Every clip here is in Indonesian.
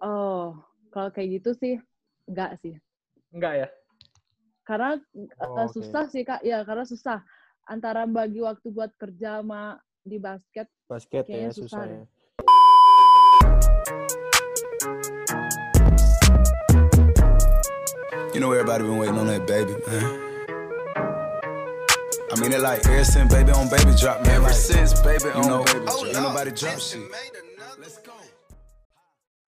Oh, kalau kayak gitu sih enggak sih. Enggak ya? Karena Oh, eh, oke. susah sih Kak. Ya, karena susah. Antara bagi waktu buat kerja sama di basket. Basket Kayaknya ya susah, susah ya. You know everybody been waiting on that baby, man. I mean it like ever since baby on baby drop, man. Ever since baby you know, ain't nobody drop shit.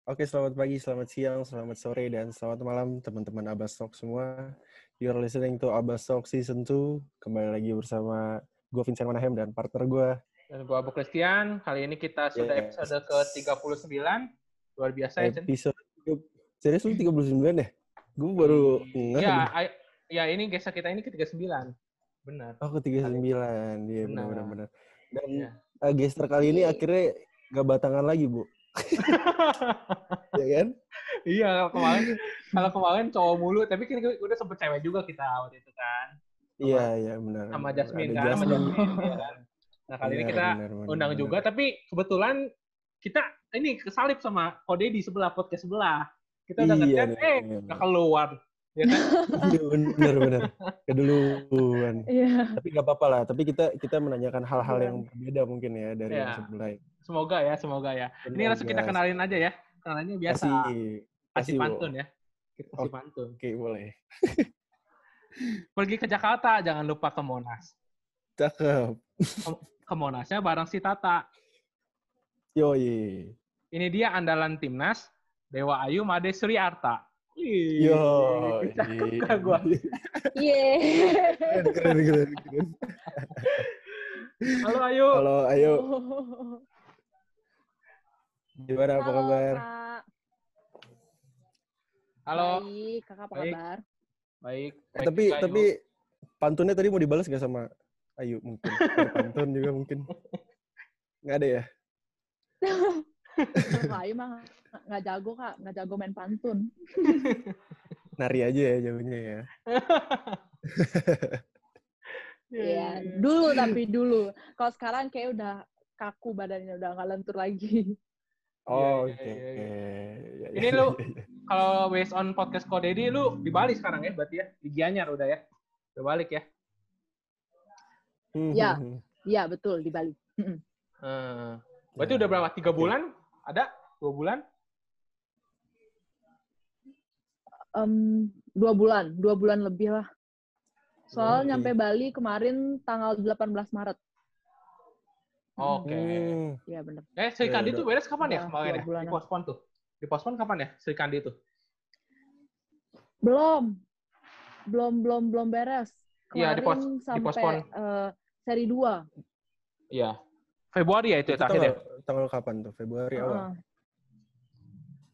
Oke, selamat pagi, selamat siang, selamat sore, dan selamat malam teman-teman Abbas Talk semua. You're listening to Abbas Talk Season 2. Kembali lagi bersama gue Vincent Manahem dan partner gue. Dan gua Abu Christian, kali ini kita sudah Yes. episode ke-39. Luar biasa ya, Chen. Episode... Serius lu 39 ya? Gue baru ngeh. Ya, ya ini gesek kita ini ke-39. Benar. Oh, ke 39. Iya, Benar. benar-benar. benar. Dan Iya. eh, gester kali ini akhirnya gak batangan lagi, Bu. ya kan? iya, kalau kemarin kalau kemarin cowok mulu, tapi kan udah sempet cewek juga kita waktu itu kan. Iya, iya, benar. Sama. Jasmine Ada kan, sama Jasmine. Ya kan. Nah, kali ini Benar, kita benar, benar, undang benar. juga, tapi kebetulan kita ini kesalip sama Kode di sebelah podcast sebelah. Kita udah Iya ngechat, nih, eh, iya. udah keluar. Ya kan? Iya, benar, benar. Keduluan. Iya. tapi nggak apa-apa lah tapi kita kita menanyakan hal-hal Iya. yang berbeda mungkin ya dari yang Iya. sebelah Semoga ya, semoga ya. Ini Semoga. langsung kita kenalin aja ya. Kenalannya biasa. kasih Kasih, pantun ya. Kasih Oke. pantun. oke boleh Pergi ke Jakarta, jangan lupa ke Monas. cakep Ke Monasnya bareng si Tata. yoi Ini dia andalan timnas, Dewa Ayu Made Sri Arta. Wih, yo cakep kan gua. Iya. keren keren keren, keren. Halo Ayu. halo ayo gimana apa Halo, kabar Kak. Halo. Baik, Kakak apa Baik. kabar? Baik. Eh, baik tapi Ayu. tapi pantunnya tadi mau dibalas nggak sama Ayu mungkin pantun juga mungkin nggak ada ya Kak Ayu mah nggak- jago, Kak. Nggak jago main pantun. nari aja ya jauhnya ya Iya, dulu tapi dulu. Kalau sekarang kayak udah kaku badannya, udah nggak lentur lagi. Oh iya, oke iya, oke Ya, Ini ya, lu- ya, ya. Kalau based on podcast Kode di lu di Bali sekarang ya berarti ya? Di Gianyar udah ya? Udah balik ya? Ya. hmm. Iya, betul di Bali. Hmm. Berarti Ya. udah berapa? Tiga bulan? Ada? Dua bulan? Em, dua bulan, dua bulan lebih lah. Soal nyampe Bali kemarin tanggal 18 Maret. Oke. Hmm. Iya bener. Eh, Sri Ya, Kandi udah. tuh beres kapan ya kemarin ya? bulanan. Dipospon tuh. Dipospon kapan ya Sri Kandi tuh? Belum, belum, belum, belum beres. Iya, dipos- sampai dipospon. eh, seri 2. Iya. Februari ya itu, ya Itu terakhir ya? tanggal, tanggal kapan tuh? Februari awal.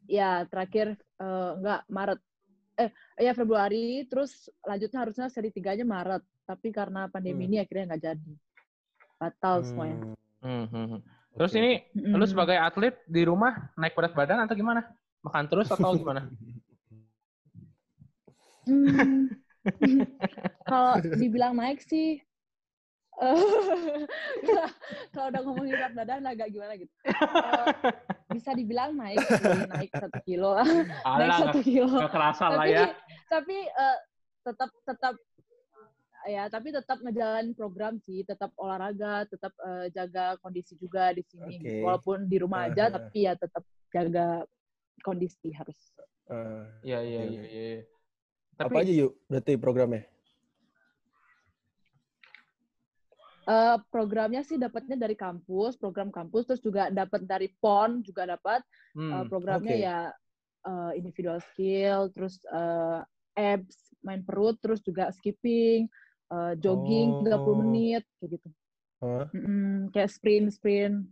Ya, terakhir eh, enggak Maret. Eh, ya Februari, terus lanjutnya harusnya seri 3-nya Maret. Tapi karena pandemi Hmm. ini akhirnya nggak jadi. Batal semuanya. Hmm, Hmm, hmm, hmm. Terus oke. ini Mm-mm. lu sebagai atlet di rumah naik berat badan atau gimana? Makan terus atau gimana? Hmm. Kalau dibilang naik sih, eh, kalau udah ngomongin berat badan agak gimana gitu. Eh, bisa dibilang naik sih, naik satu kilo, naik Alah, satu kilo. gak kerasa lah Tapi, ya. tapi eh, tetap tetap ya, tapi tetap ngejalanin program sih, tetap olahraga, tetap eh, jaga kondisi juga di sini. Oke. Walaupun di rumah aja, Aha. tapi ya tetap jaga kondisi harus. Eh, Iya, iya, Oke. iya. iya. apa Tapi aja yuk berarti programnya? Eh, programnya sih dapatnya dari kampus, program kampus, terus juga dapat dari PON juga dapat. Hmm, programnya oke. ya eh, individual skill, terus eh, abs, main perut, terus juga skipping, eh, jogging 30 Oh. menit kayak gitu. Hah? Mm-mm, kayak sprint, sprint.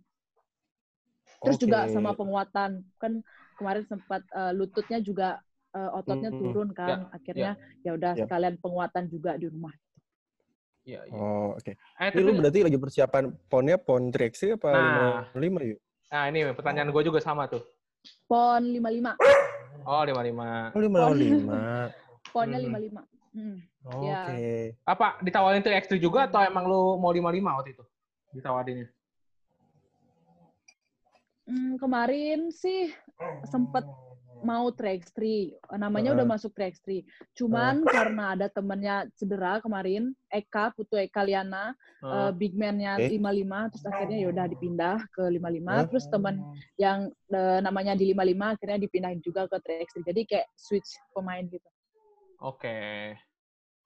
Terus juga Oke. sama penguatan. Kan kemarin sempat eh, lututnya juga eh, ototnya Mm-mm. turun kan. Akhirnya ya udah Ya. sekalian penguatan juga di rumah. iya, iya. Oh, oke. Eh, Ini lu tapi, berarti lagi persiapan ponnya pon 3x apa Nah. 55 yuk? nah ini pertanyaan gue juga sama tuh. PON 55. Oh, 55. Oh, 505. Ponnya Mhm. 55. Mm. Oke. Ya. Apa ditawarin tuh X3 juga atau emang lu mau 55 waktu itu? Ditawarinnya. Hmm, kemarin sih sempet mau track 3 namanya udah Heeh. masuk track 3 cuman karena ada temennya cedera kemarin Eka Putu Eka Liana Eh, eh, big man-nya Oke. 55 terus akhirnya ya udah dipindah ke 55 Hah? terus teman yang eh, namanya di 55 akhirnya dipindahin juga ke track 3 jadi kayak switch pemain gitu Oke.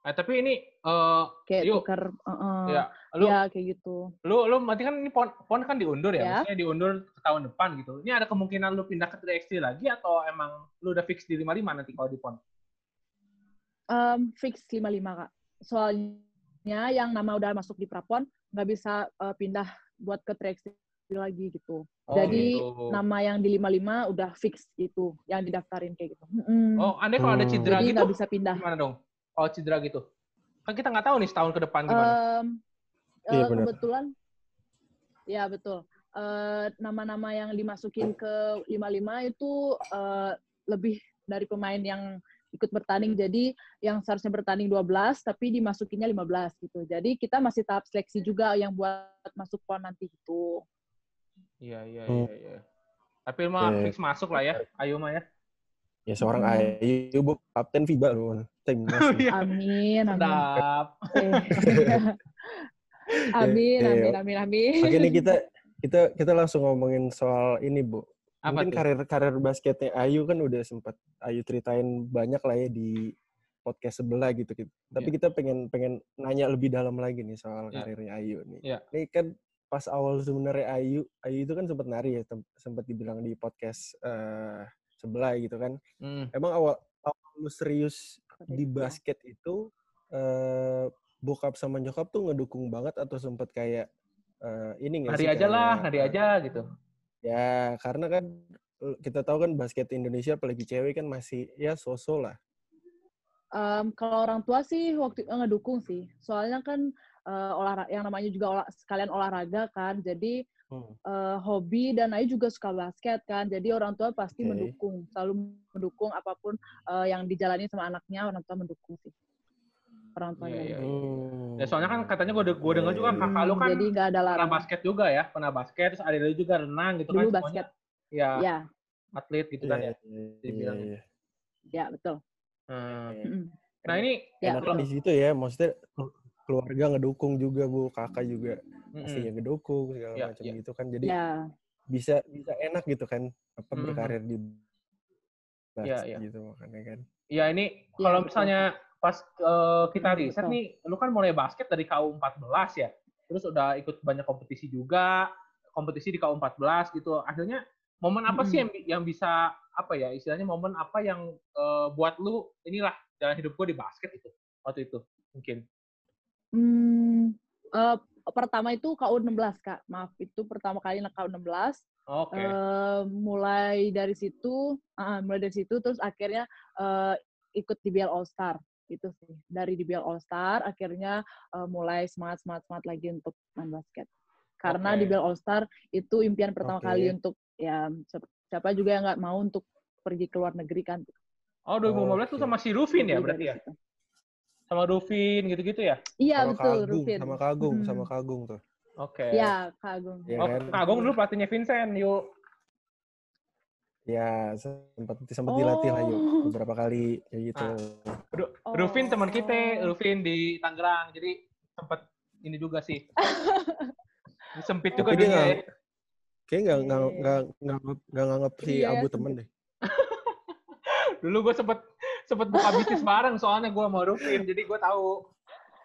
Eh, tapi ini eh kayak Yuk. tuker eh, ya lu ya kayak gitu lu lu berarti kan ini pon, pon kan diundur ya, Ya. maksudnya diundur ke tahun depan gitu. Ini ada kemungkinan lu pindah ke 3x3 lagi atau emang lu udah fix di 55 nanti kalau di pon? Em, fix 55 kak soalnya yang nama udah masuk di prapon nggak bisa eh, pindah buat ke track 3 lagi gitu Oh, Jadi, gitu. nama yang di 55 udah fix itu yang didaftarin kayak gitu. Mm-mm. Oh, andai kalau ada Hmm. cedera Jadi gitu, nggak bisa pindah. gimana dong? Kalau cedera gitu. Kan kita nggak tahu nih setahun ke depan gimana. Em, Iya, eh, benar. kebetulan, ya betul. Eh, nama-nama yang dimasukin ke 55 itu eh, lebih dari pemain yang ikut bertanding. Jadi yang seharusnya bertanding 12, tapi dimasukinnya 15 gitu. Jadi kita masih tahap seleksi juga yang buat masuk pon nanti gitu. Iya, iya, Hmm. iya, iya. Tapi mah Oke. fix masuk lah ya, Ayo mah ya. Ya seorang Hmm. Ayu, bu, kapten FIBA loh, timnas. Iya. Amin, amin. Sedap. Amin, amin, amin, amin. Oke nih kita kita kita langsung ngomongin soal ini bu. Apa Mungkin tuh? karir karir basketnya Ayu kan udah sempat Ayu ceritain banyak lah ya di podcast sebelah gitu. gitu. Tapi Iya. kita pengen pengen nanya lebih dalam lagi nih soal Iya. karirnya Ayu nih. Iya. Ini kan pas awal sebenarnya Ayu Ayu itu kan sempat nari ya sempat dibilang di podcast eh, sebelah gitu kan. Hmm. Emang awal awal lu serius di Iya. basket itu eh bokap sama nyokap tuh ngedukung banget atau sempat kayak eh, ini nggak Hari sih aja lah, kayak, hari eh, aja gitu. Ya, karena kan kita tahu kan basket Indonesia apalagi cewek kan masih ya sosok lah. Em, kalau orang tua sih waktu ngedukung sih. Soalnya kan eh, olahraga yang namanya juga olah, sekalian olahraga kan. Jadi Hmm. eh, hobi dan Ayu juga suka basket kan. Jadi orang tua pasti Oke. mendukung, selalu mendukung apa pun eh, yang dijalani sama anaknya orang tua mendukung sih. Orang tua Iya, iya, iya. Hmm. Ya soalnya kan katanya gue gue dengar juga Iya. kakak lu kan jadi nggak ada pernah larangan. basket juga ya, pernah basket terus ada juga renang gitu Dulu kan. semuanya basket. Ya, Ya, atlet gitu Iya, kan ya. iya, iya, dibilang. iya. ya betul. Hmm. Nah ini Ya, Enaknya di situ ya, maksudnya keluarga ngedukung juga bu, kakak juga pasti mm-mm. yang ngedukung segala Iya, macam iya. gitu kan. Jadi Ya, bisa bisa enak gitu kan apa Mhm. berkarir di basket iya. gitu makanya kan. Ya ini Iya, kalau misalnya pas eh, kita Hmm, riset betul. nih, lu kan mulai basket dari KU14 ya. Terus udah ikut banyak kompetisi juga, kompetisi di KU14 gitu. Akhirnya momen apa sih yang yang bisa apa ya istilahnya momen apa yang eh, buat lu inilah jalan hidup gue di basket itu waktu itu mungkin. Hmm, eh, pertama itu KU 16 kak, maaf itu pertama kali KU 16. Oke. Eh, mulai dari situ, ah, mulai dari situ terus akhirnya eh, ikut di BL All Star itu sih. Dari di BL All Star akhirnya eh, mulai semangat semangat semangat lagi untuk main basket. Karena Oke. di BL All Star itu impian pertama Oke. kali untuk ya siapa- juga yang nggak mau untuk pergi ke luar negeri kan. oh 2015 tuh Oke. sama si Rufin ya berarti ya? situ. Sama Rufin gitu-gitu ya? Iya sama betul, Kagung, Rufin. sama Kagung, Mm. sama Kagung tuh. Oke. Iya, Kak Agung. Iya Oh, kan? Kak Agung dulu pelatihnya Vincent, yuk. Ya, sempat sempat dilatih lah yuk Oh. beberapa kali kayak gitu. Ru- Oh. Rufin teman kita, Rufin di Tangerang. Jadi sempat ini juga sih. Sempit juga Tapi dia dunia ya. nggak- Kayaknya nggak nggak Iya. nggak nggak nggak nganggap si Iya, Abu sempet. temen deh. Dulu gue sempet sempet buka bisnis bareng soalnya gue mau Rufin. Jadi gue tahu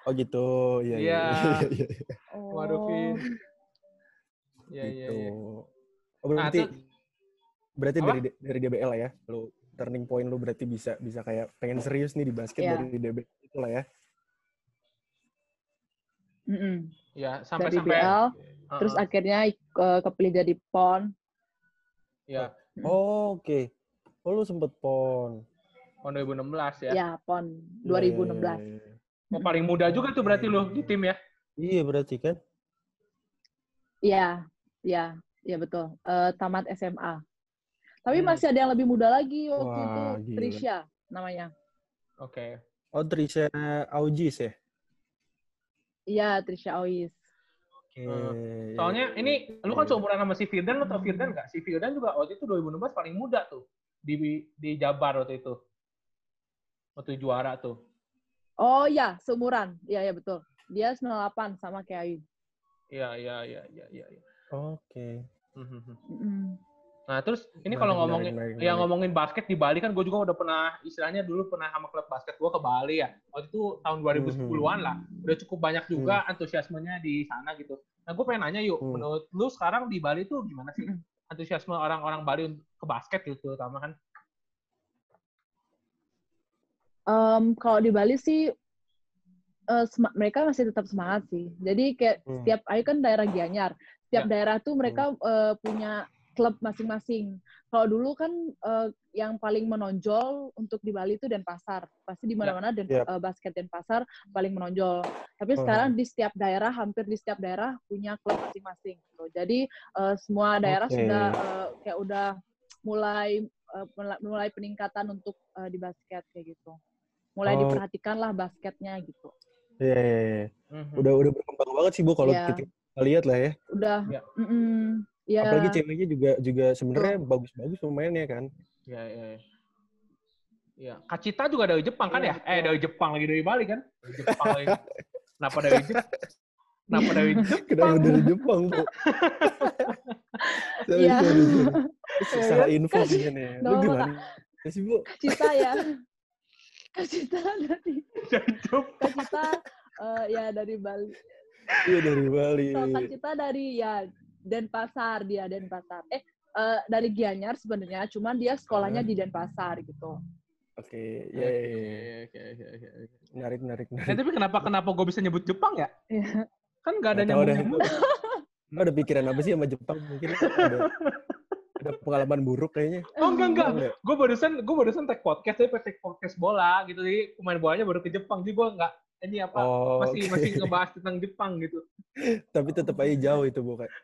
Oh gitu, iya iya. Iya. iya, iya. sama Rufin. Iya, iya, gitu. iya. Oh, berarti tuh- berarti Apa? dari dari DBL lah ya. Lu turning point lu berarti bisa bisa kayak pengen serius nih di basket Iya. dari DBL itu lah ya. Mm-mm. Ya, sampai Dari sampai. BL, Heeh, Terus akhirnya eh, kepilih jadi PON. ya, Mm. Oh, oke. Oh, lu sempet pon. Tahun 2016 ya. Ya, PON Iya, 2016. iya, iya, Oh, paling muda juga tuh berarti lu di tim ya. Iya, berarti kan. Iya, iya, iya betul. Eh, tamat SMA. Tapi Hmm. masih ada yang lebih muda lagi waktu Wah, itu, gila. Trisha namanya. Oke. Oh, Trisha Aujis ya? Iya, Trisha Ois. Oke. Hmm. iya, Soalnya iya, ini iya. lu kan seumuran sama si Firdan, lu tau Firdan nggak? Si Firdan juga waktu itu 2016 paling muda tuh. di di Jabar waktu itu. Waktu juara tuh. Oh iya, seumuran. Iya, iya betul. Dia 98 sama kayak Ayu. Iya, iya, iya, iya, iya. iya. Oke. Mhm, mhm. Mm-mm. Nah, terus ini kalau ngomongin yang menarik. ngomongin basket di Bali kan gue juga udah pernah istilahnya dulu pernah sama klub basket gue ke Bali ya. Waktu itu tahun 2010-an lah. Udah cukup banyak juga antusiasmenya di sana gitu. Nah, gue pengen nanya yuk, Hmm. menurut lu sekarang di Bali tuh gimana sih antusiasme orang-orang Bali untuk ke basket gitu terutama kan? Em, kalau di Bali sih sema- mereka masih tetap semangat sih. Jadi kayak Hmm. setiap Ayu kan daerah Gianyar. Setiap Ya. daerah tuh mereka eh, punya klub masing-masing. Kalau dulu kan eh, yang paling menonjol untuk di Bali itu Denpasar. Pasti di mana-mana Den- Yap. eh, basket Denpasar paling menonjol. Tapi Oh. sekarang di setiap daerah, hampir di setiap daerah punya klub masing-masing. gitu. Jadi eh, semua daerah Oke. sudah eh, kayak udah mulai mula- mulai peningkatan untuk eh, di basket kayak gitu. Mulai Oh. diperhatikan lah basketnya gitu. Iya, iya, iya. Mhm. Udah udah berkembang banget sih Bu kalau Iya. kita lihat lah ya. Udah, Ya. mm-mm, ya. Apalagi ceweknya juga juga sebenarnya bagus-bagus pemainnya kan. Ya, ya, ya. Ya, Kacita juga dari Jepang kan Iya, ya? Eh, betul. dari Jepang lagi dari Bali kan? Dari Jepang lagi. Kenapa dari Jepang? Kenapa dari Jepang? Kenapa dari Jepang, Bu? Iya. Salah info mungkin ya. Lu gimana sih, Bu? Cita ya. Kak Cita dari. Kak Cita eh, ya dari Bali. Iya dari Bali. Kak Cita dari ya Denpasar dia Denpasar. Eh eh, dari Gianyar sebenarnya, cuman dia sekolahnya Ah. di Denpasar gitu. Oke, ya, ya, ya. Oke, oke, oke, menarik, menarik, Eh, menarik. tapi kenapa kenapa gue bisa nyebut Jepang ya? Iya. Kan nggak ada nyambung. Lo ada pikiran apa sih sama Jepang? Mungkin ada, ada pengalaman buruk kayaknya. Oh enggak enggak. Enggak. Gue barusan gue barusan tag podcast tapi tag podcast bola gitu. Jadi pemain bolanya baru ke Jepang. Jadi gue nggak ini apa Oh, masih oke. masih ngebahas tentang Jepang gitu. Tapi tetap aja jauh itu, Bu. Kak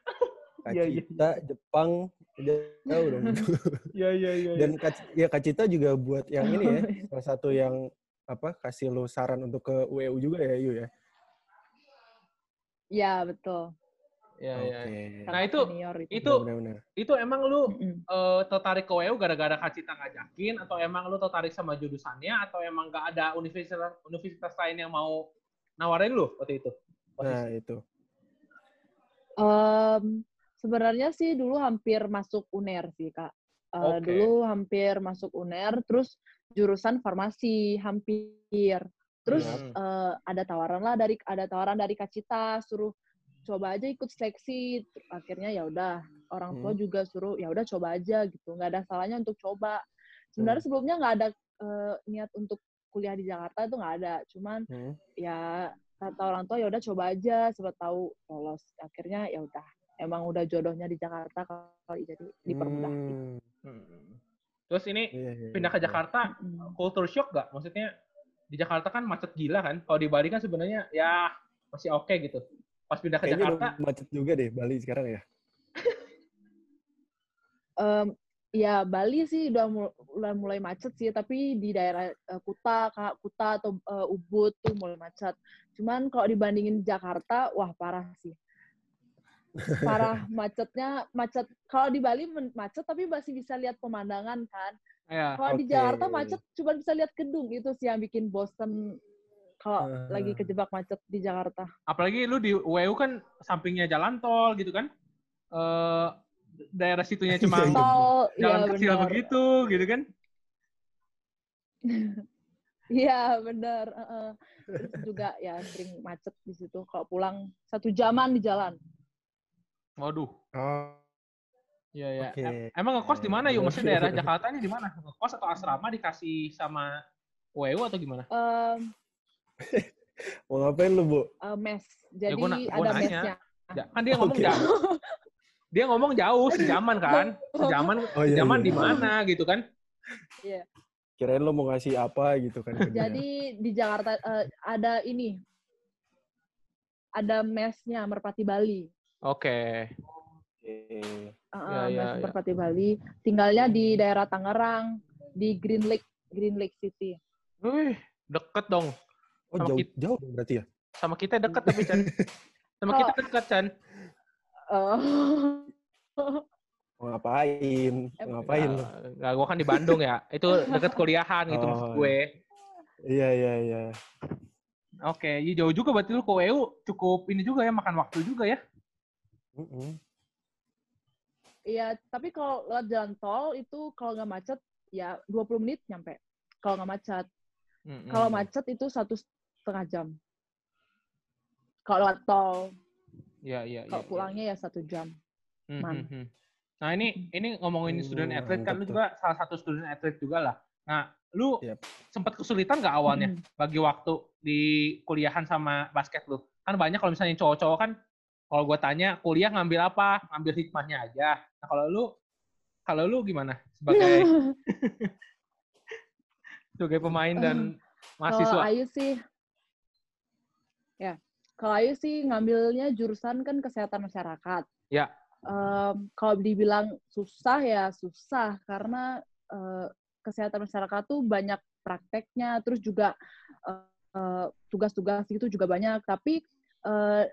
Iya, iya. Kacita, Jepang, jauh dong. Iya iya iya. Dan ya Kacita juga buat yang ini ya, iya. salah satu yang apa kasih lo saran untuk ke WU juga ya, Yu ya. Ya betul. Iya iya. Oke. Nah, itu- senior itu. Itu Benar-benar. itu emang lu eh, tertarik ke WU gara-gara Kacita ngajakin atau emang lu tertarik sama jurusannya atau emang nggak ada universitas universitas lain yang mau nawarin lu waktu itu? Nah, Posisi. itu. Em, sebenarnya sih dulu hampir masuk UNER sih kak. Eh, Oke. Dulu hampir masuk UNER, terus jurusan farmasi hampir. Terus Hmm. eh, ada tawaran lah dari ada tawaran dari Kacita suruh coba aja ikut seleksi. Akhirnya ya udah orang tua Hmm. juga suruh ya udah coba aja gitu. nggak ada salahnya untuk coba. Sebenarnya Hmm. sebelumnya nggak ada eh, niat untuk kuliah di Jakarta itu nggak ada. Cuman Hmm. ya kata orang tua ya udah coba aja siapa tahu lolos akhirnya ya udah emang udah jodohnya di Jakarta kali jadi dipermudah. Hmm. Hmm. Terus ini Iya, iya, pindah ke iya. Jakarta Mm. culture shock gak? Maksudnya di Jakarta kan macet gila kan. Kalau di Bali kan sebenarnya ya masih oke gitu. Pas pindah ke Kayaknya Jakarta, macet juga deh Bali sekarang ya. Em, ya Bali sih udah mul- udah mulai macet sih tapi di daerah eh, Kuta Kak, Kuta atau eh, Ubud tuh mulai macet cuman kalau dibandingin Jakarta wah parah sih parah macetnya macet kalau di Bali macet tapi masih bisa lihat pemandangan kan ya. Kalau di Oke. Jakarta macet cuma bisa lihat gedung itu sih yang bikin bosen kalau Ah. lagi kejebak macet di Jakarta. Apalagi lu di WU kan sampingnya jalan tol gitu kan. Eh daerah situnya cuma Iya, iya. Tol, jalan iya kecil benar. begitu gitu kan. Iya benar. heeh. Terus juga ya sering macet di situ. Kalau pulang satu jaman di jalan. Waduh. Oh, Iya ya. Em- Emang ngekos di mana yuk? Maksudnya daerah Jakarta ini di mana? Ngekos atau asrama dikasih sama WU atau gimana? Em, mau ngapain lu, Bu? eh, mes. Ya, Jadi gua na- gua ada nanya. mesnya. Ja- Kan dia ngomong Oke. jauh. Dia ngomong jauh sejaman kan? Sejaman Oh, iya, sejaman iya. di mana gitu kan? Iya. Kirain lu mau ngasih apa gitu kan. Jadi di Jakarta eh, ada ini. Ada mesnya Merpati Bali. Oke. Oke. Uh, Ya, ya, mes ya. Merpati Bali. Tinggalnya di daerah Tangerang, di Green Lake, Green Lake City. Wih, deket dong. Oh, Sama jauh, kit- jauh dong berarti ya? Sama kita deket tapi Chan. Sama kita deket Chan. Oh. Mau ngapain? Mau ngapain lu? Enggak, gua kan di Bandung ya. Itu deket kuliahan gitu Oh, maksud gue. Iya, iya, iya. Oke, ya jauh juga berarti lu ke WU cukup ini juga ya makan waktu juga ya. Mm-mm. Iya, tapi kalau lewat jalan tol itu kalau nggak macet ya 20 menit nyampe. Kalau nggak macet. Mm-mm. Kalau macet itu satu setengah jam. Kalau lewat tol, Iya, iya, iya. kalau pulangnya ya satu jam. Hmm, man. hmm, hmm. Nah ini ini ngomongin Hmm, student athlete kan lu juga salah satu student athlete juga lah. Nah lu Yap. sempat kesulitan nggak awalnya Mm. bagi waktu di kuliahan sama basket lu? Kan banyak kalau misalnya cowok-cowok kan kalau gue tanya kuliah ngambil apa? Ngambil hikmahnya aja. Nah kalau lu kalau lu gimana sebagai sebagai pemain dan Kalau mahasiswa? Ayu sih, ya, kalau Ayu sih ngambilnya jurusan kan kesehatan masyarakat. Ya. Em, kalau dibilang susah ya susah karena eh, kesehatan masyarakat tuh banyak prakteknya, terus juga eh, tugas-tugas gitu juga banyak. Tapi eh,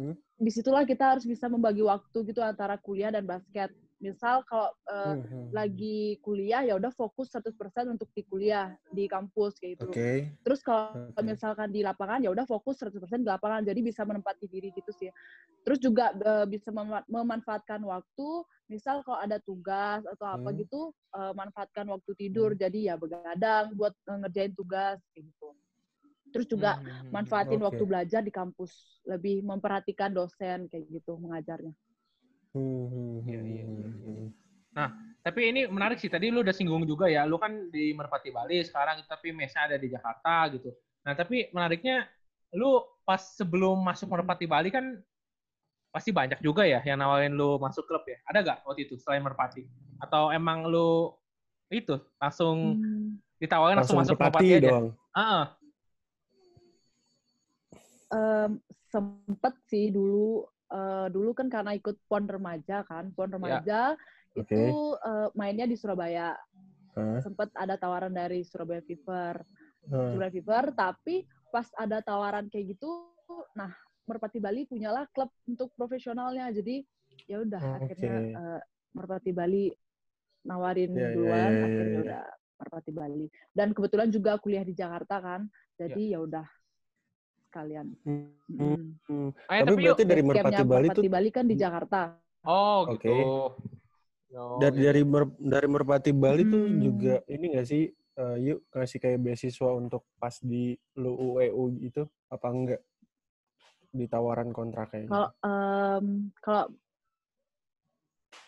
Hmm. di situlah kita harus bisa membagi waktu gitu antara kuliah dan basket. Misal kalau eh, Mhm. lagi kuliah ya udah fokus 100% untuk di kuliah di kampus kayak gitu. Oke. Terus kalau Oke. misalkan di lapangan ya udah fokus 100% di lapangan. Jadi bisa menempati diri gitu sih. Terus juga eh, bisa mema- memanfaatkan waktu, misal kalau ada tugas atau apa Hmm. gitu, eh, manfaatkan waktu tidur. Jadi ya begadang buat ngerjain tugas kayak gitu. Terus juga Hmm, hmm, hmm. manfaatin Oke. waktu belajar di kampus, lebih memperhatikan dosen kayak gitu mengajarnya. Iya, iya, iya, Mhm. Tapi ini menarik sih. Tadi lu udah singgung juga ya. Lu kan di Merpati Bali sekarang, tapi mesnya ada di Jakarta gitu. Nah, tapi menariknya lu pas sebelum masuk Merpati Bali kan pasti banyak juga ya yang nawarin lu masuk klub ya. Ada gak waktu itu selain Merpati? Atau emang lu itu langsung Hmm. ditawarin langsung, Langsung masuk merpati Merpati aja? doang. Heeh. Em, sempet sih dulu eh, dulu kan karena ikut pon remaja kan. Pon remaja Oke. itu eh, mainnya di Surabaya. Hah? sempet ada tawaran dari Surabaya Fever. Hah. Surabaya Fever tapi pas ada tawaran kayak gitu nah Merpati Bali punyalah klub untuk profesionalnya. Jadi ya udah Oh, akhirnya eh, Merpati Bali nawarin Ya, ya, duluan ya, ya, akhirnya ya. udah Merpati Bali. Dan kebetulan juga kuliah di Jakarta kan. Jadi ya udah sekalian Hmm. Mm. Hmm. Tapi tapi yuk. berarti dari Merpati Bali Merpati tuh Bali kan di Jakarta. Oh, Oke. gitu. Yo, dari iya. dari Mer- dari Merpati Bali tuh Hmm. juga ini nggak sih eh, yuk ngasih kayak beasiswa untuk pas di lu UEU gitu apa enggak di tawaran kontrak kayak Kalau em, kalau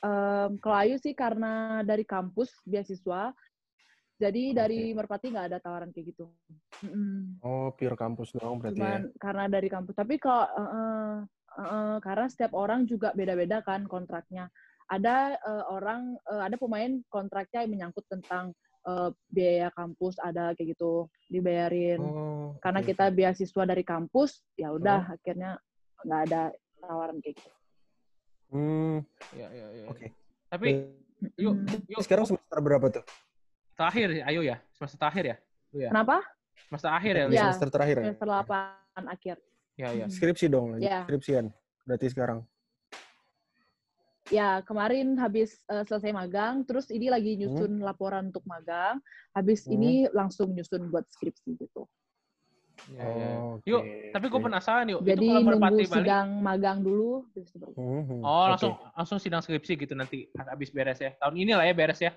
em, kalau Ayu sih karena dari kampus beasiswa, jadi dari Merpati nggak ada tawaran kayak gitu. Oh, pure kampus doang berarti ya. Cuman karena dari kampus. Tapi kalau eh, eh, eh, karena setiap orang juga beda-beda kan kontraknya. Ada eh, orang, eh, ada pemain kontraknya yang menyangkut tentang eh, biaya kampus ada kayak gitu dibayarin. Oh, karena oke, kita beasiswa dari kampus ya udah akhirnya nggak ada tawaran kayak gitu. Hmm, Iya, iya, iya. oke. Tapi yuk, yuk Sekarang semester berapa tuh? Terakhir ayo ya, semester terakhir ya. Lu ya. Kenapa? Semester akhir ya, Iya. semester terakhir ya? Semester 8 akhir. Ya, ya. Hmm. Skripsi dong lagi. Iya. Skripsian. Berarti sekarang. Ya kemarin habis eh, selesai magang, terus ini lagi nyusun laporan untuk magang. Habis Hmm. ini langsung nyusun buat skripsi gitu. Ya, ya. Oh, oke, Yuk, tapi gue penasaran yuk. Jadi itu kalau nunggu Merpati Bali, sidang magang dulu. terus baru- Mhm, oh langsung langsung sidang skripsi gitu nanti habis beres ya. Tahun ini lah ya beres ya.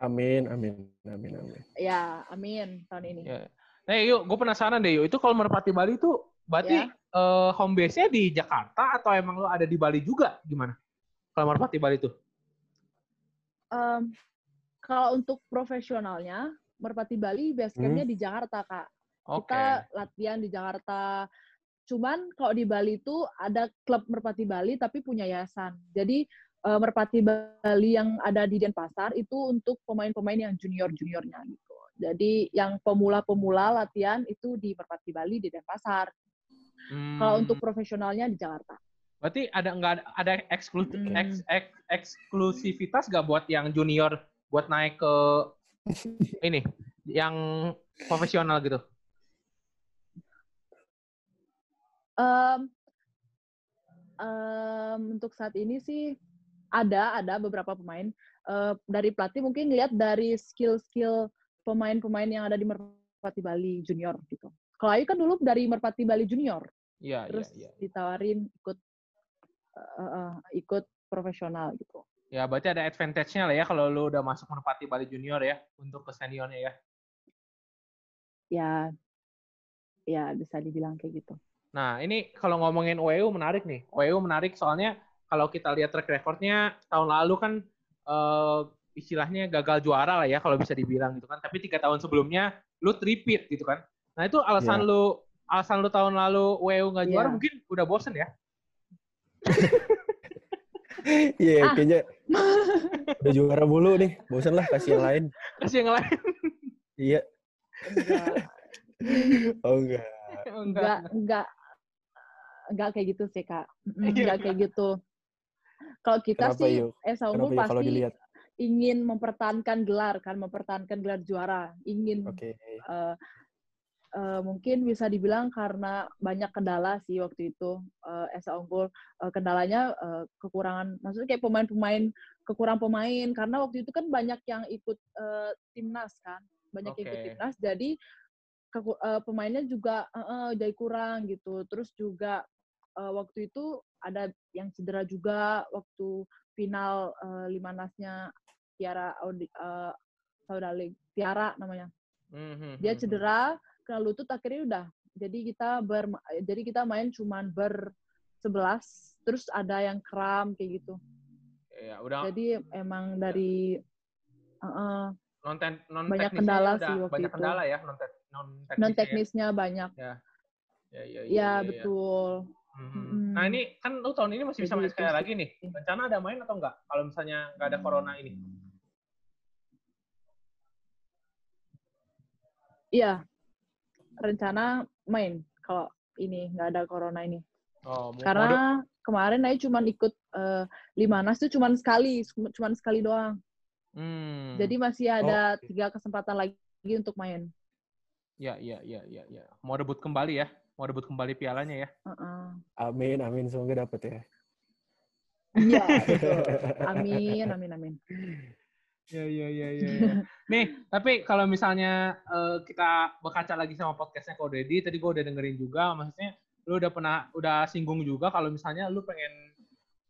Amin, amin, amin, amin. Ya, amin tahun ini. Ya. Nah, yuk, gue penasaran deh yuk. Itu kalau Merpati Bali itu berarti Ya. eh, home base-nya di Jakarta atau emang lo ada di Bali juga? Gimana? Kalau Merpati Bali itu? Em, kalau untuk profesionalnya, Merpati Bali base camp-nya di Jakarta, Kak. Hmm. Oke. Kita latihan di Jakarta. Cuman kalau di Bali itu ada klub Merpati Bali tapi punya yayasan. Jadi eh, Merpati Bali yang ada di Denpasar itu untuk pemain-pemain yang junior-juniornya gitu. Jadi yang pemula-pemula latihan itu di Merpati Bali di Denpasar. Kalau Hmm, untuk profesionalnya di Jakarta. berarti ada nggak ada, ada eksklu- Hmm. eks- eks- eksklusivitas nggak buat yang junior buat naik ke ini yang profesional gitu? Em, em, untuk saat ini sih ada ada beberapa pemain uh, dari pelatih mungkin lihat dari skill-skill pemain-pemain yang ada di Merpati Bali Junior gitu. Kalau Ayu kan dulu dari Merpati Bali Junior, Iya, iya, terus iya. ditawarin ikut uh, uh, ikut profesional gitu. Ya, berarti ada advantage-nya lah ya kalau lu udah masuk Merpati Bali Junior ya untuk ke seniornya ya. Ya, ya bisa dibilang kayak gitu. Nah, ini kalau ngomongin OEU menarik nih. OEU menarik soalnya kalau kita lihat track record-nya tahun lalu kan eh, istilahnya gagal juara lah ya kalau bisa dibilang gitu kan. Tapi tiga tahun sebelumnya lu tripit gitu kan. Nah itu alasan Iya. lu alasan lu tahun lalu OEU nggak juara Iya. mungkin udah bosen ya. Iya, Ah. kayaknya udah juara mulu nih. Bosan lah kasih yang lain. Kasih yang lain. Iya. Enggak, Oh enggak. enggak, enggak, enggak kayak gitu sih kak. Iya, Enggak kayak gitu. Kalau kita Kenapa, sih, Yu? Esa Kenapa Unggul kalau pasti dilihat? ingin mempertahankan gelar kan, mempertahankan gelar juara, ingin Oke. eh, eh, mungkin bisa dibilang karena banyak kendala sih waktu itu eh, Esa Unggul. Eh, kendalanya eh, kekurangan maksudnya kayak pemain-pemain kekurangan pemain. Karena waktu itu kan banyak yang ikut eh, timnas kan. Banyak yang ikut timnas jadi keku- eh, pemainnya juga eh, eh, jadi kurang gitu. Terus juga eh, waktu itu ada yang cedera juga waktu final eh, lima nasnya Tiara Audi, eh, Saudali Tiara namanya Mhm, dia mhm. cedera kena lutut akhirnya udah jadi kita ber jadi kita main cuman ber 11 terus ada yang kram kayak gitu Ya, udah jadi emang dari uh, uh, non non banyak kendala udah sih waktu banyak itu. kendala ya non non teknisnya. non ya. teknisnya banyak Ya, ya, ya, ya betul Mhm. Mm-mm. Nah ini kan lu tahun ini masih bisa main sekali lagi nih. Rencana ada main atau enggak? Kalau misalnya nggak ada corona ini. iya rencana main kalau ini nggak ada corona ini Oh, karena kemarin saya cuma ikut eh, lima nas itu cuma sekali cuma sekali doang Hmm. jadi masih ada oke. tiga kesempatan lagi untuk main ya ya ya ya ya. Mau debut kembali ya. Mau debut kembali pialanya ya. Uh-uh. Amin, amin. Semoga dapet ya. Iya. Amin, amin, amin. Ya ya ya ya. Nih, tapi kalau misalnya eh, kita berkaca lagi sama podcastnya Ko Deddy, tadi gue udah dengerin juga, maksudnya lu udah pernah udah singgung juga kalau misalnya lu pengen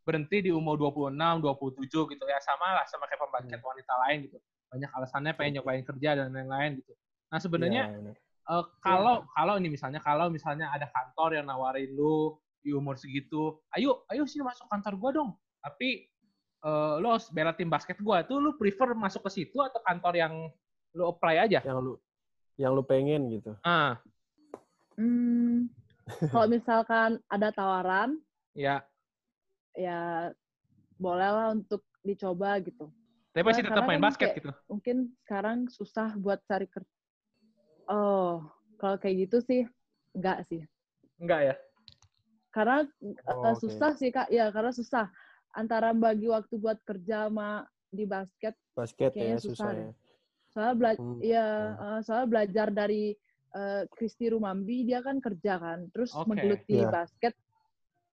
berhenti di umur 26, 27 gitu ya sama lah sama kayak pembasket wanita lain gitu. Banyak alasannya pengen nyobain kerja dan lain-lain gitu. Nah sebenarnya benar. Eh, kalau kalau ini misalnya kalau misalnya ada kantor yang nawarin lu di umur segitu, ayo ayo sini masuk kantor gua dong. Tapi eh, lu harus bela tim basket gua tuh lu prefer masuk ke situ atau kantor yang lu apply aja? Yang lu yang lu pengen gitu. Ah, Hmm, kalau misalkan ada tawaran, ya. ya bolehlah untuk dicoba gitu. Tapi masih Ya, tetap main kan basket kayak- gitu. Mungkin sekarang susah buat cari kerja. Oh, kalau kayak gitu sih enggak sih. Enggak ya? Karena eh, Oh, oke. susah sih Kak. Ya, karena susah antara bagi waktu buat kerja sama di basket. Basket Kayaknya ya susah, susah ya. Soalnya bela Hmm, ya, eh, soalnya belajar dari eh, Kristi Rumambi dia kan kerja kan. Terus Oke. menggeluti Iya. basket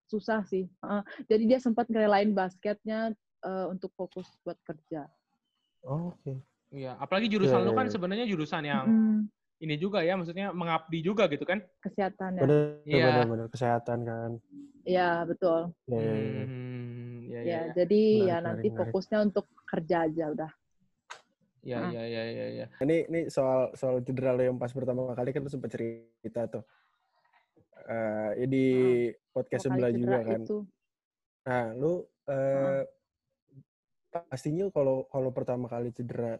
susah sih. Eh, jadi dia sempat ngerelain basketnya eh, untuk fokus buat kerja. Oh, Oke. Iya, apalagi jurusan Iya, lu iya, kan iya. sebenarnya jurusan yang Mm, ini juga ya, maksudnya mengabdi juga gitu kan? kesehatan ya. Bener, Iya. Kesehatan kan. Iya, betul. Ya, ya, ya. Hmm, ya, ya, Ya, ya. jadi ya Menarik, nanti menarik, fokusnya untuk kerja aja udah. Ya, Ah. ya, ya, ya, ya. Ini ini soal soal cedera lo yang pas pertama kali kan lu sempat cerita tuh. Eh ya di podcast Dua kali sebelah juga kan. Itu. Nah, lu eh pastinya kalau kalau pertama kali cedera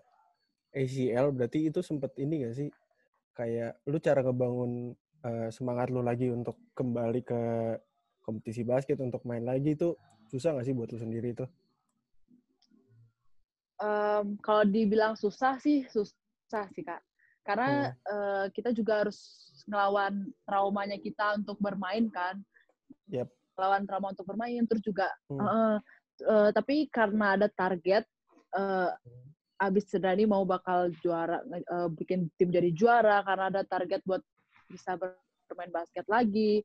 ACL berarti itu sempet ini gak sih? Kayak lu cara ngebangun eh, semangat lu lagi untuk kembali ke kompetisi basket untuk main lagi itu susah gak sih buat lu sendiri tuh? Em, kalau dibilang susah sih susah sih kak. Karena eh, kita juga harus ngelawan traumanya kita untuk bermain kan. Yap. Lawan trauma untuk bermain terus juga Hmm. eh, eh, tapi karena ada target eh, abis cedera ini mau bakal juara eh, bikin tim jadi juara karena ada target buat bisa ber- bermain basket lagi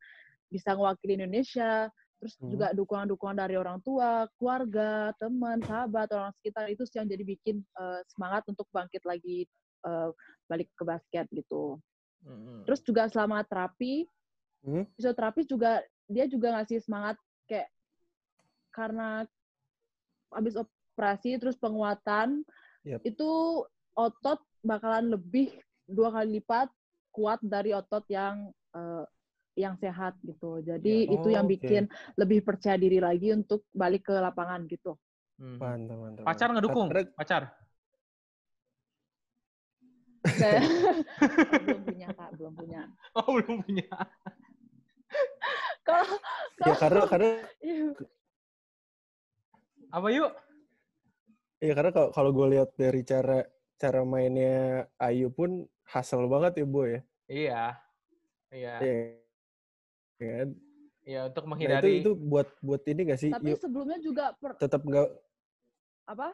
bisa ngewakili Indonesia Terus Hmm. juga dukungan-dukungan dari orang tua, keluarga, teman, sahabat, orang sekitar itu sih yang jadi bikin eh, semangat untuk bangkit lagi eh, balik ke basket gitu. Mm-mm. Terus juga selama terapi, Hmm? fisioterapi juga dia juga ngasih semangat kayak karena habis operasi terus penguatan Yap. itu otot bakalan lebih dua kali lipat kuat dari otot yang eh, yang sehat gitu. Jadi Ya. itu yang Oh, oke. bikin lebih percaya diri lagi untuk balik ke lapangan gitu. Mhm. Mantap, mantap. Pacar ngedukung? Pacar? Kayak Oh, belum punya kak, belum punya. Oh, belum punya. Kalau ya karena karena Apa yuk? Ya karena kalau kalau gue lihat dari cara cara mainnya Ayu pun hasil banget ya bu ya. Iya. Iya. Iya. Kan? Iya, untuk Nah, itu menghindari itu buat buat ini gak sih? tapi Yuk sebelumnya juga per, tetap nggak apa?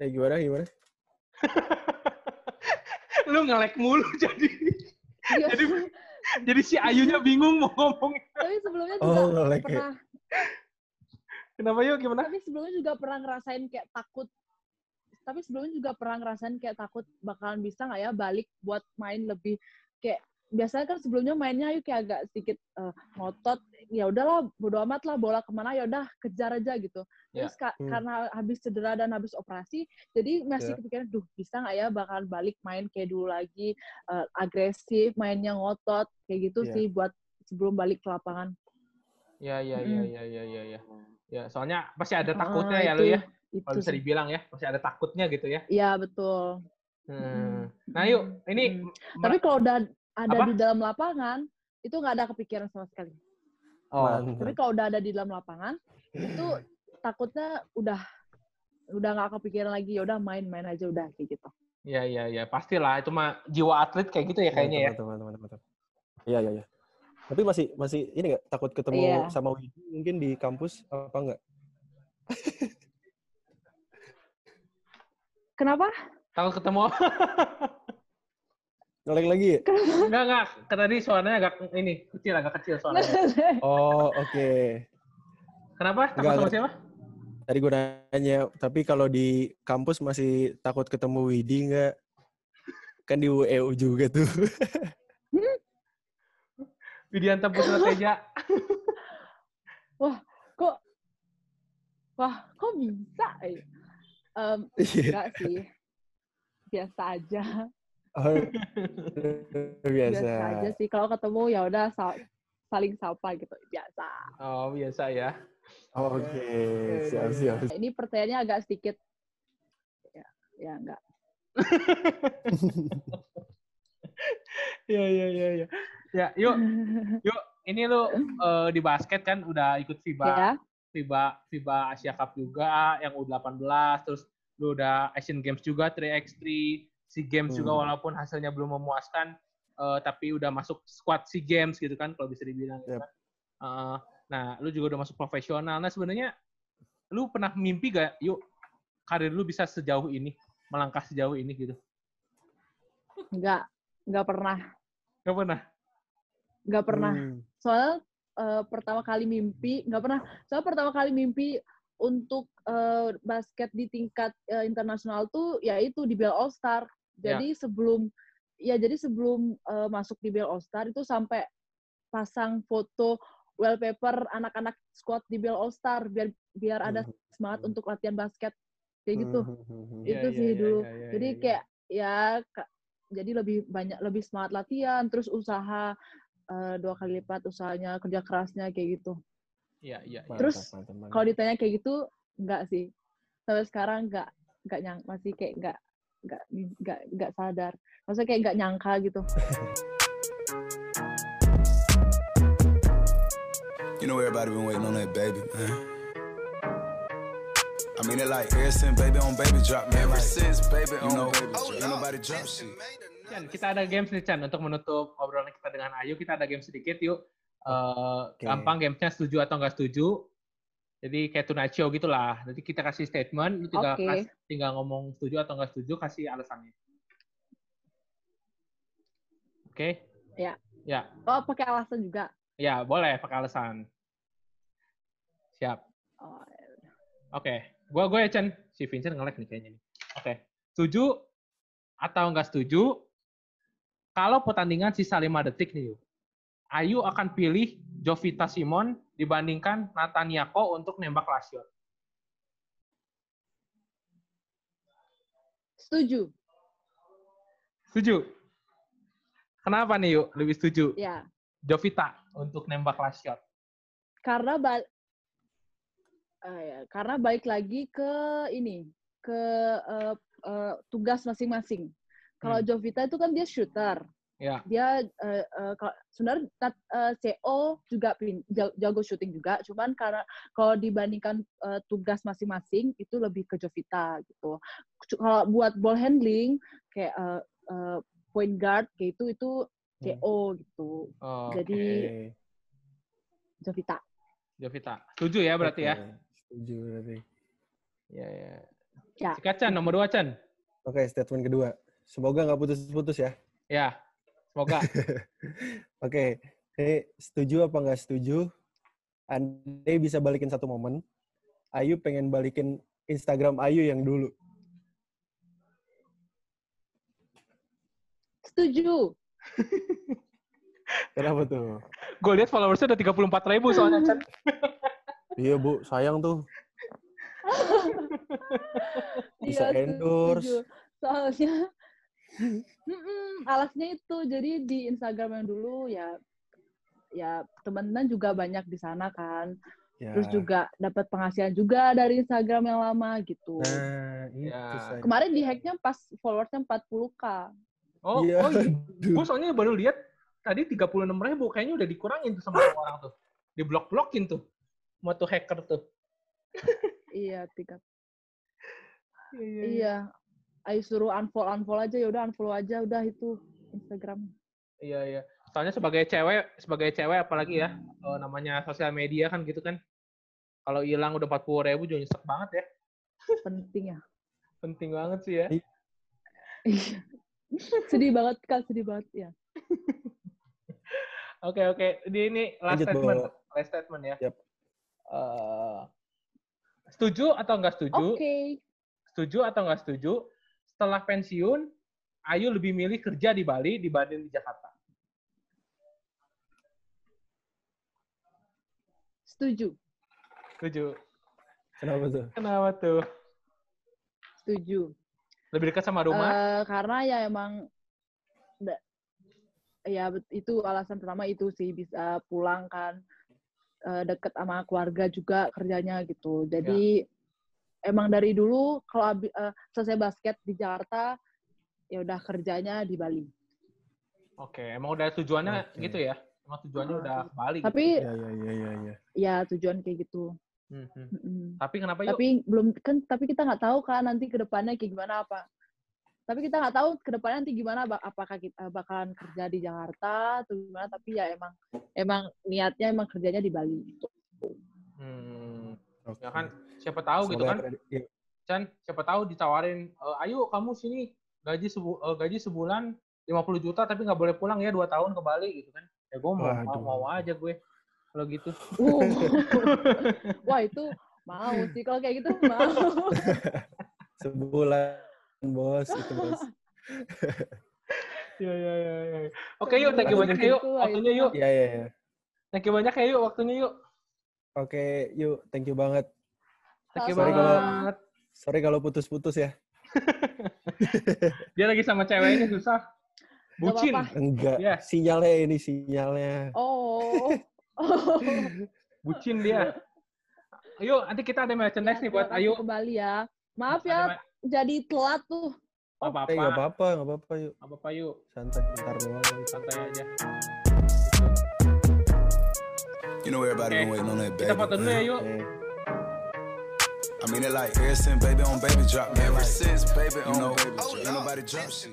eh gimana gimana? lu ngelek mulu jadi Iya. jadi jadi si Ayunya bingung mau ngomong. tapi sebelumnya juga Oh ya. Kenapa yuk gimana? tapi sebelumnya juga pernah ngerasain kayak takut tapi sebelumnya juga pernah ngerasain kayak takut bakalan bisa nggak ya balik buat main lebih kayak biasanya kan sebelumnya mainnya yuk kayak agak sedikit eh, ngotot ya udahlah bodo amat lah bola ke mana ya udah kejar aja gitu Ya. terus ka- Hmm. karena habis cedera dan habis operasi jadi masih Ya. kepikiran duh bisa nggak ya bakalan balik main kayak dulu lagi eh, agresif mainnya ngotot kayak gitu Ya. sih buat sebelum balik ke lapangan Ya ya ya Mm-mm. ya ya ya ya. Ya, soalnya pasti ada Ah, takutnya ya itu- lu ya. itu Kalau bisa dibilang ya, pasti ada takutnya gitu ya. Iya betul Hmm. Mm. Nah, yuk, ini Mm. Tapi kalau udah ada Apa? di dalam lapangan, itu nggak ada kepikiran sama sekali. oh. Tapi kalau udah ada di dalam lapangan, itu takutnya udah udah nggak kepikiran lagi. Ya udah main-main aja udah kayak gitu. ya ya ya, pastilah itu mah jiwa atlet kayak gitu ya kayaknya ya. Mantap, mantap, mantap. Iya iya iya. Tapi masih masih ini nggak takut ketemu Iya. sama Widi mungkin di kampus apa enggak? Kenapa? Takut ketemu Ngelag lagi ya? enggak enggak, kan tadi suaranya agak ini kecil agak kecil suaranya. Oh oke. Kenapa? Takut Enggak, sama enggak. siapa? Tadi gue nanya, tapi kalau di kampus masih takut ketemu Widi nggak? Kan di UEU juga tuh. Widianta Putra Teja. kok wah kok bisa? ya? Iya. enggak sih. Biasa aja. Oh, Biasa. biasa. aja sih. Kalau ketemu ya udah sa- saling sapa gitu. Biasa. Oh, biasa ya. Oke, siap siap. Ini pertanyaannya agak sedikit ya, ya enggak. Iya iya iya iya. Ya, yuk ini lu eh, di basket kan udah ikut FIBA, ya. FIBA FIBA Asia Cup juga yang U18 terus lu udah Asian Games juga 3x3 SEA Games juga Hmm. walaupun hasilnya belum memuaskan eh, tapi udah masuk squad SEA Games gitu kan kalau bisa dibilang gitu Yep. kan. Eh, nah, lu juga udah masuk profesional. Nah, sebenarnya lu pernah mimpi gak yuk karir lu bisa sejauh ini, melangkah sejauh ini gitu? Enggak, enggak pernah. Gak pernah? Enggak pernah. Hmm. Soalnya eh, pertama kali mimpi, enggak pernah. Soalnya pertama kali mimpi untuk eh, basket di tingkat eh, internasional tuh yaitu di BL All Star. Jadi sebelum ya jadi sebelum eh, masuk di BL All Star itu sampai pasang foto wallpaper anak-anak squad di BL All Star biar biar ada Hmm. semangat untuk latihan basket kayak gitu. Hmm. Iya, itu iya, sih iya, dulu. iya, iya, jadi iya, iya. kayak ya jadi lebih banyak lebih semangat latihan, terus usaha eh, dua kali lipat usahanya, kerja kerasnya kayak gitu. Iya, iya. Mantap, Terus. Kalau ditanya kayak gitu, enggak sih. Sampai sekarang enggak enggak nyang masih kayak enggak enggak enggak enggak sadar. Maksudnya kayak enggak nyangka gitu. You know everybody been waiting on that baby, man. I mean it like ever since baby on baby drop, man. Ever since baby on know, baby drop. Ain't nobody drop shit. Chan, kita ada games nih Chan untuk menutup obrolan kita dengan Ayu. Kita ada game sedikit yuk. Eh, Oke. Gampang gamesnya setuju atau nggak setuju. Jadi kayak tonight show gitulah. Nanti kita kasih statement, lu tinggal Oke. kas- tinggal ngomong setuju atau nggak setuju, kasih alasannya. Oke? Ya. Ya, Oh, pakai alasan juga. Ya, boleh pakai alasan. Siap. Oh, Oke, gua gue ya Chen. Si Vincent nge-lag nih kayaknya nih. Oke, setuju atau nggak setuju? Kalau pertandingan sisa 5 detik nih. Ayu akan pilih Jovita Simon dibandingkan Nathan Yako untuk nembak last shot. setuju. Setuju? Kenapa nih yuk lebih setuju? Ya, Jovita untuk nembak last shot. karena bal Eh, ya, karena balik lagi ke ini ke eh, eh, tugas masing-masing. Kalau Hmm. Jovita itu kan dia shooter. Ya, Dia eh, eh, kalau sebenarnya tat- eh, CO juga pin- ja- jago shooting juga, cuman karena kalau dibandingkan eh, tugas masing-masing itu lebih ke Jovita gitu. Kalau buat ball handling kayak eh, eh, point guard kayak itu itu CO gitu. Oh, Jadi. Jovita. Jovita. Setuju ya berarti ya? Setuju berarti. Ya, ya. Ya. Sikat Chan, nomor dua Chan. Oke, statement kedua. Semoga nggak putus-putus ya. Ya, semoga. Oke, ini setuju apa nggak setuju? Andai bisa balikin satu momen, Ayu pengen balikin Instagram Ayu yang dulu. Setuju. Kenapa tuh? Gue lihat followersnya udah 34 ribu soalnya Chan. Iya bu, sayang tuh. Bisa Iya, endorse. setuju. Soalnya Mm-mm, alasnya itu jadi di Instagram yang dulu ya ya teman-teman juga banyak di sana kan. Ya. Terus juga dapat penghasilan juga dari Instagram yang lama gitu. Nah, itu Ya. Kemarin di hacknya pas followersnya 40k. Oh, Iya, oh iya. aduh. Gue soalnya baru lihat tadi 36 ribu. Kayaknya udah dikurangin tuh sama orang tuh. Diblok-blokin tuh. Mau tuh hacker tuh. Iya, tiga. Iya, Iya. Ayo suruh unfollow unfollow aja ya udah unfollow aja udah itu Instagram. Iya, iya. Soalnya sebagai cewek, sebagai cewek apalagi ya, eh, namanya sosial media kan gitu kan. Kalau hilang udah 40 ribu juga nyesek banget ya. Penting ya. Penting banget sih ya. Iya. sedih banget kan, sedih banget ya. Oke, oke. Di ini last Lanjut, statement. Bo. Last statement ya. Yap. Eh, setuju atau nggak setuju? Oke. Setuju atau nggak setuju? Setelah pensiun, Ayu lebih milih kerja di Bali dibanding di Jakarta. Setuju. Setuju. Kenapa tuh? Kenapa tuh? Setuju. Lebih dekat sama rumah? Eh, karena ya emang ya itu alasan pertama itu sih bisa pulang kan eh, deket sama keluarga juga kerjanya gitu. Jadi emang dari dulu kalau eh, selesai basket di Jakarta ya udah kerjanya di Bali. Oke, emang udah tujuannya Oke. gitu ya? Emang tujuannya udah ke Bali. gitu? Tapi Ya, ya, ya, ya, ya. ya tujuan kayak gitu. Hmm, hmm. Mm-mm. Tapi kenapa yuk? Tapi belum kan tapi kita nggak tahu kan nanti ke depannya kayak gimana apa. Tapi kita nggak tahu ke depannya nanti gimana apakah kita bakalan kerja di Jakarta atau gimana tapi ya emang emang niatnya emang kerjanya di Bali. Hmm, Oke. ya kan siapa tahu gitu Semoga kan? kredi- iya. Chan, siapa tahu ditawarin, "Eh, ayo kamu sini gaji sebu eh, gaji sebulan 50 juta tapi nggak boleh pulang ya dua tahun ke Bali gitu kan? Ya gue mau, mau Waduh. mau aja gue kalau gitu. Wow. Wah itu mau sih kalau kayak gitu mau. Sebulan, bos. Itu, bos. Ya ya ya. ya. Oke yuk, thank you banyak ya, yuk gitu, waktunya yuk. Iya, iya, iya. Thank you banyak ya yuk waktunya yuk. Oke, yuk. Thank you banget. Thank you Sorry kalau- banget. Sorry kalau putus-putus ya. Dia lagi sama ceweknya susah. Bucin. apa-apa. Enggak. Iya. Sinyalnya ini, sinyalnya. Oh. Bucin dia. Ayo, nanti kita ada merchandise nih buat Ayu. Kembali ya. Maaf ya jadi telat tuh. Nggak Eh, nggak apa-apa. apa-apa, nggak apa-apa, yuk. Nggak apa-apa yuk. Santai, bentar doang. Santai aja. You know everybody Oke. been waiting on that baby. Kita foto dulu ya yuk. Oke. I mean it like ever since baby on baby drop. Ever since baby on baby drop. Ain't nobody drop shit.